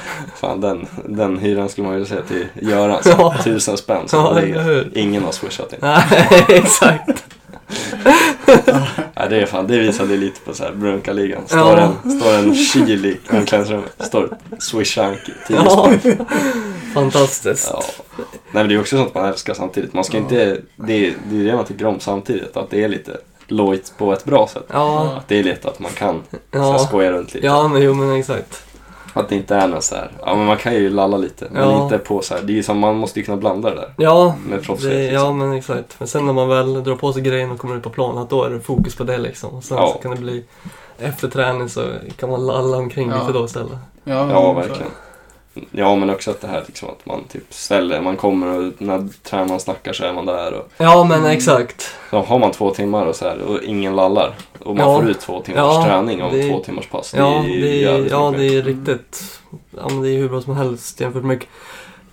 Fan den, den hyran skulle man ju säga till Göran. Ja. Tusen spänn. Så ja det ingen har swishat in. Nej, exakt. Nej, det är fan, det visade lite på så här Brunkaligan. Står, Ja. en, står en kil i omklädningsrummet. Står swishanky, 10 Ja, fantastiskt. Ja. Nej men det är också sånt man älskar samtidigt. Man ska Ja. inte, det är, det är det man tycker om samtidigt. Att det är lite lojt på ett bra sätt. Ja, Att det är lite att man kan så här, ja. skoja runt lite. Ja, men jo men exakt. Att det inte är något så här, ja men man kan ju lalla lite. Men Ja. inte på så här, det är ju som, man måste ju kunna blanda det där. Ja, Med proffsighet det, liksom. ja men exakt. Men sen när man väl drar på sig grejen och kommer ut på planen, att då är det fokus på det liksom. Och sen Ja. så kan det bli efter träning så kan man lalla omkring Ja. lite då istället. Ja, Ja, så- verkligen. Ja, men också att det här liksom att man typ ställer, man kommer och när tränaren snackar så är man där och Ja, men Mm. exakt. så har man två timmar och så här och ingen lallar och man Ja. får ut två timmars Ja, träning av det- två timmars pass. Ja, ju det är, ja, mycket. det är riktigt. Ja, men det är hur bra som helst jämfört med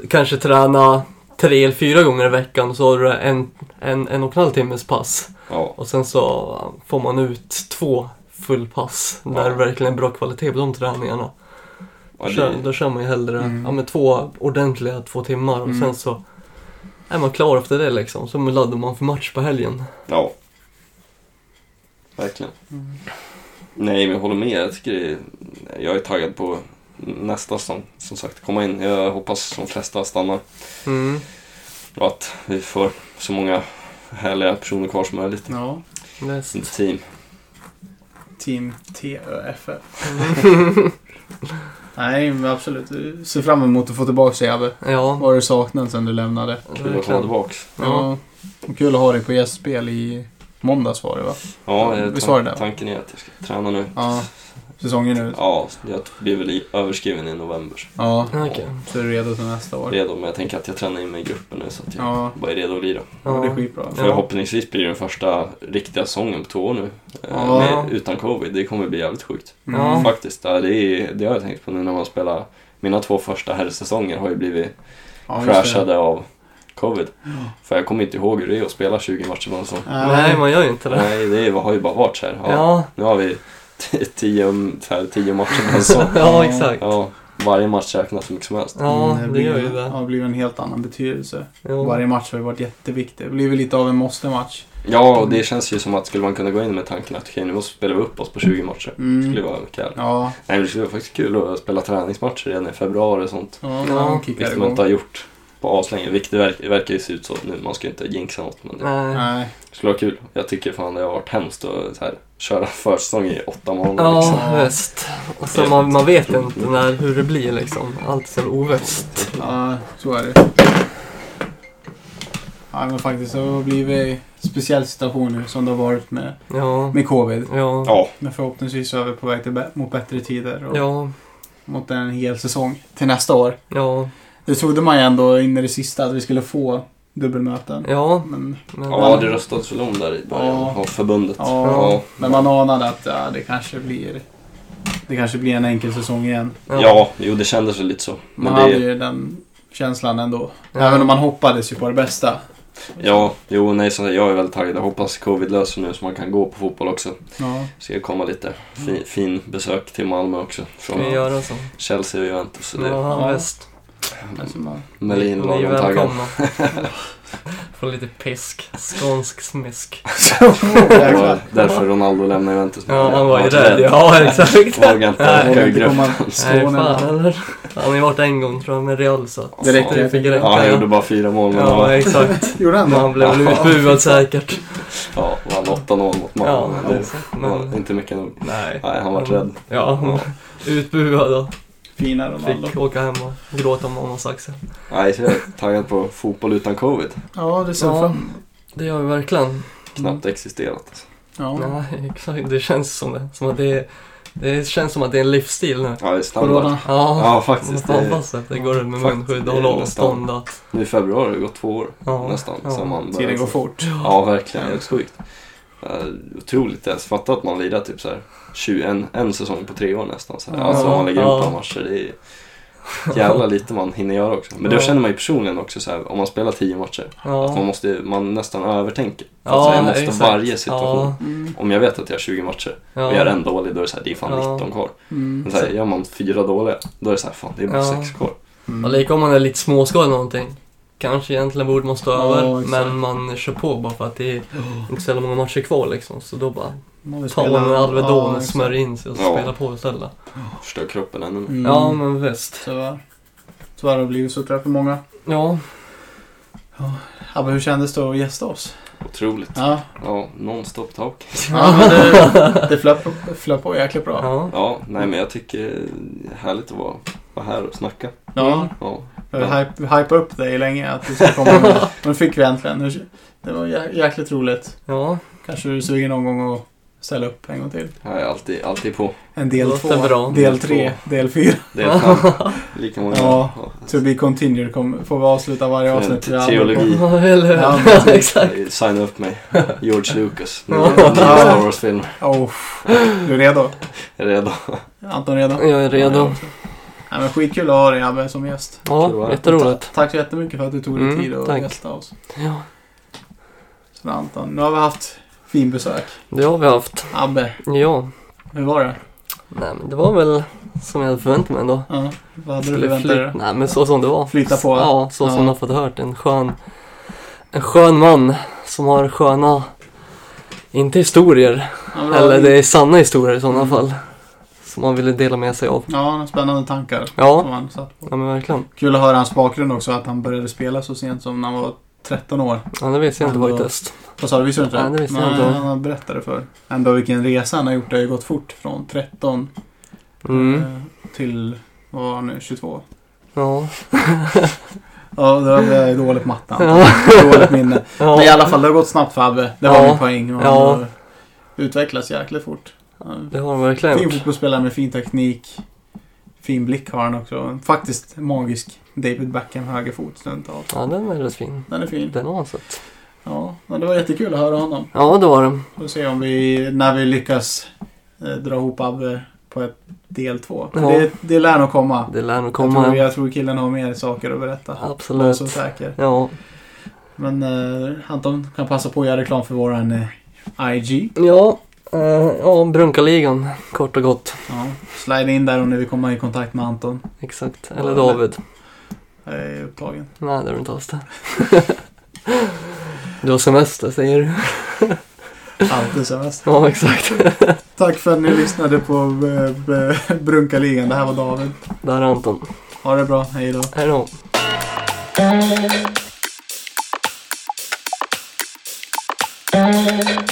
kanske träna tre eller fyra gånger i veckan och så har du en, en, en och en halv timmes pass. Ja, Och sen så får man ut två fullpass när Ja. det verkligen är bra kvalitet på de träningarna. Kör, det, då kör man ju hellre Mm. ja, med två ordentliga två timmar och Mm. sen så är man klar efter det liksom. Så laddar man för match på helgen. ja. Verkligen. Mm. Nej, men jag håller med. Jag tycker det är, jag är taggad på nästa som, som sagt komma in. Jag hoppas de flesta stannar Mm. och att vi får så många härliga personer kvar som möjligt. Ja, team. Team TÖFF. Nej, men absolut. Ser fram emot att få tillbaka dig, Abbe. Ja, Vad har du saknat sen du lämnade? Kul att komma tillbaks. Ja. Och kul att ha dig på gästspel i måndags var det va? Ja, Visst var det det? tanken är att jag ska träna nu. Ja. Säsongen ut. Ja, jag blir väl överskriven i november. Ja. Okej. Så är du redo till nästa år. Redo, men jag tänker att jag tränar in mig i gruppen nu så att jag Ja. bara är redo att lira. Ja, det är skitbra. Förhoppningsvis blir det den första riktiga säsongen på två år nu. eh, Ja. Med, utan covid. Det kommer bli jävligt sjukt. Ja. Faktiskt. Ja, det, är, det har jag tänkt på nu när man spelar. Mina två första herrsäsonger har ju blivit Ja, crashade av covid. För jag kommer inte ihåg hur det är att spela 20 matcher på en säsong. Nej, man gör ju inte det. Nej, det har ju bara varit så här. Ja, Ja, Nu har vi tio, så här, tio matcher på en säsong. ja exakt. Ja, varje match räknas så mycket som helst. Ja, Mm, det gör blir- ju det. Ja, det blir en helt annan betydelse. Jo. Varje match har ju varit jätteviktig. Det blir väl lite av en måste-match. Ja, och det känns ju som att skulle man kunna gå in med tanken att okej, nu måste vi upp oss på 20 matcher. Det skulle Mm. vara härligt. Ja, Nej, men det skulle vara faktiskt kul att spela träningsmatcher redan i februari och sånt. ja, Ja, Vilket man inte har gjort på aslänge. Vilket det verkar, verkar ju se ut så nu. Man ska ju inte jinxa något. Men det Nej. Skulle vara kul. Jag tycker fan det har varit hemskt att så här, köra försäsong i åtta månader. Liksom. Ja, visst. Och så man, man vet inte när, hur det blir liksom. Allt är så ovisst. Ja, så är det. Ja, men faktiskt det har blivit en speciell situation nu som det har varit med, Ja. med covid. Ja. Ja, Men förhoppningsvis så är vi på väg till, mot bättre tider och Ja. mot en hel säsong till nästa år. Ja. Det trodde man ju ändå in i det sista att vi skulle få dubbelmöten. Ja. Men, Men, ja det röstades väl om där i början Ja. av förbundet. ja, men man anade att ja, det kanske blir det kanske blir en enkel säsong igen. Ja, jo det kändes väl lite så. Men Man hade det, ju den känslan ändå. Ja. Även om man hoppades ju på det bästa. ja, jo nej, så jag är väldigt taggad. Jag hoppas covid löser nu så man kan gå på fotboll också. Ja. Ska komma lite fin, fin besök till Malmö också. Ska Från vi göra så? Chelsea och Juventus. Så det, Ja, Ja. Alltså man, Melin Ni var välkomna. Få lite pisk. Skånsk smisk. Det var därför Ronaldo lämnade Juventus. Ja, han var ju rädd. Ja, exakt. Vågade inte åka ur gruppen. Nej, stående. fan eller? Han har ju varit en gång tror jag med Real så Det räcker. det fick räcka. Ja, han ja. gjorde bara fyra mål men Ja, exakt. Gjorde han Men det? han blev väl utbuad säkert. ja, vann 8-0 mot Malmö. Ja, det exakt. var Men, inte mycket nog. nej. Nej, han var rädd. Ja, utbuad och Fina Ronaldo. fick åka hem och gråta om mammas axel. Nej, så jag är taggad på fotboll utan covid. Ja, det ser Ja. fram Det gör vi verkligen. Knappt existerat. Ja. Nej, exakt. Det känns som det. Som att det, är, det känns som att det är en livsstil nu. Ja, det är standard. Ja, Ja, faktiskt. Man Det, hoppas att det går ut med munskydd och hålla avstånd. nu i februari har det gått två år Ja, nästan. ja. Man Tiden går få- fort. Ja, verkligen. Helt sjukt. Uh, otroligt. Jag fattar att man lirar typ så här 20, en, en säsong på tre år nästan. Så här. Alltså man lägger ja. upp alla matcher. Det är jävla lite man hinner göra också. Men då känner man ju personligen också så här, om man spelar tio matcher. Att man måste, man nästan övertänker. Ja, alltså, jag måste exakt. varje situation. Ja. Mm. Om jag vet att jag har 20 matcher och ja. gör en dålig, då är det så här, det är fan Ja. 19 kvar. Mm. Men så här, gör man fyra dåliga, då är det så här, fan det är bara Ja. sex kvar. Mm. Och lika om man är lite småskalig någonting. Kanske egentligen borde man stå Ja, över, exakt. men man kör på bara för att det är inte så många matcher kvar liksom. Så då bara Man tar spela- man en Alvedon Ja, och smörjer in sig och Ja. spelar på istället. Förstör kroppen ännu mer. Mm. Ja, men visst. Tyvärr. Tyvärr har det blivit så tror jag för många. Ja, Ja, men hur kändes det att gästa oss? Otroligt. Ja, Ja, non-stop talk. ja men det, det flöt, på- flöt på jäkligt bra. ja. Ja, nej men jag tycker det är härligt att vara, vara här och snacka. Ja, Ja, har hype, upp dig länge att du ska komma med. Men fick vi äntligen. Nu- Det var jä- jäkligt roligt. Ja, Kanske du suger någon gång att ställa upp en gång till. jag är alltid, alltid på. En del två, bra. del Del tre, del fyra. Det är fan lika många. Ja. To be continued kommer, får vi avsluta varje avsnitt. Teologi. Ja, eller hur? Exakt. Signa upp mig. George Lucas. Ja. nya Star Wars-filmer. Oh, du är redo? Jag är redo. Anton redo? Jag är Ja, redo. Nej, men skitkul att ha dig Abbe som gäst. Ja, jätteroligt. Ta- Tack så jättemycket för att du tog dig Mm, tid att tack. gästa oss. Ja, Så Anton, nu har vi haft fin besök. det har vi haft. Abbe, Ja, hur var det? nej men det var väl som jag hade förväntat mig ändå. Ja, vad hade du Skulle förväntat fly- dig? Nej men så som det var. Flyta på? Ja, så som Ja. man har fått hört. En skön, en skön man som har sköna, inte historier, Ja, eller det är sanna historier i sådana Mm. fall. Som man ville dela med sig av. Ja, spännande tankar. Ja, Som han satt på. ja men verkligen. Kul att höra hans bakgrund också, att han började spela så sent som när han var 13 år. Ja, det visste jag inte Ändå- faktiskt. Vad sa du, visste du inte Nej, det visste jag inte. han har berättat för. Ändå vilken resa han har gjort. Det har ju gått fort från 13 Mm. eh, till, vad var han nu, 22. Ja. Ja, det var- det är dåligt matte. Ja. Dåligt minne. Men i Ja. alla fall, det har gått snabbt för Abbe. Det var Ja. min poäng. Och Ja. Han har utvecklats jäkligt fort. Det har han verkligen Fin fotbollsspelare med fin teknik. Fin blick har han också. Faktiskt magisk David Beckham högerfot stundtals. Ja, den är rätt fin. Den är fin. Den har han sett. Ja, men det var jättekul att höra honom. Ja, det var det. Får se om vi, när vi lyckas eh, dra ihop Abbe på ett del två. Ja. Det, det lär nog komma. Det lär nog Jag tror, komma. jag tror killen har mer saker att berätta. Absolut. så säker. Ja. Men eh, Anton kan passa på att göra reklam för våran eh, IG. Ja, eh, ja Brunkaligan kort och gott. Ja, slide in där om ni vill komma i kontakt med Anton. Exakt. Eller David. Jag är upptagen. Nej, det är du inte alls det. Du har semester säger du. Alltid semester. Ja, exakt. Tack för att ni lyssnade på eh, Brunkaligan. Det här var David. Där är Anton. Ha det bra. Hej då. Hej då. Thank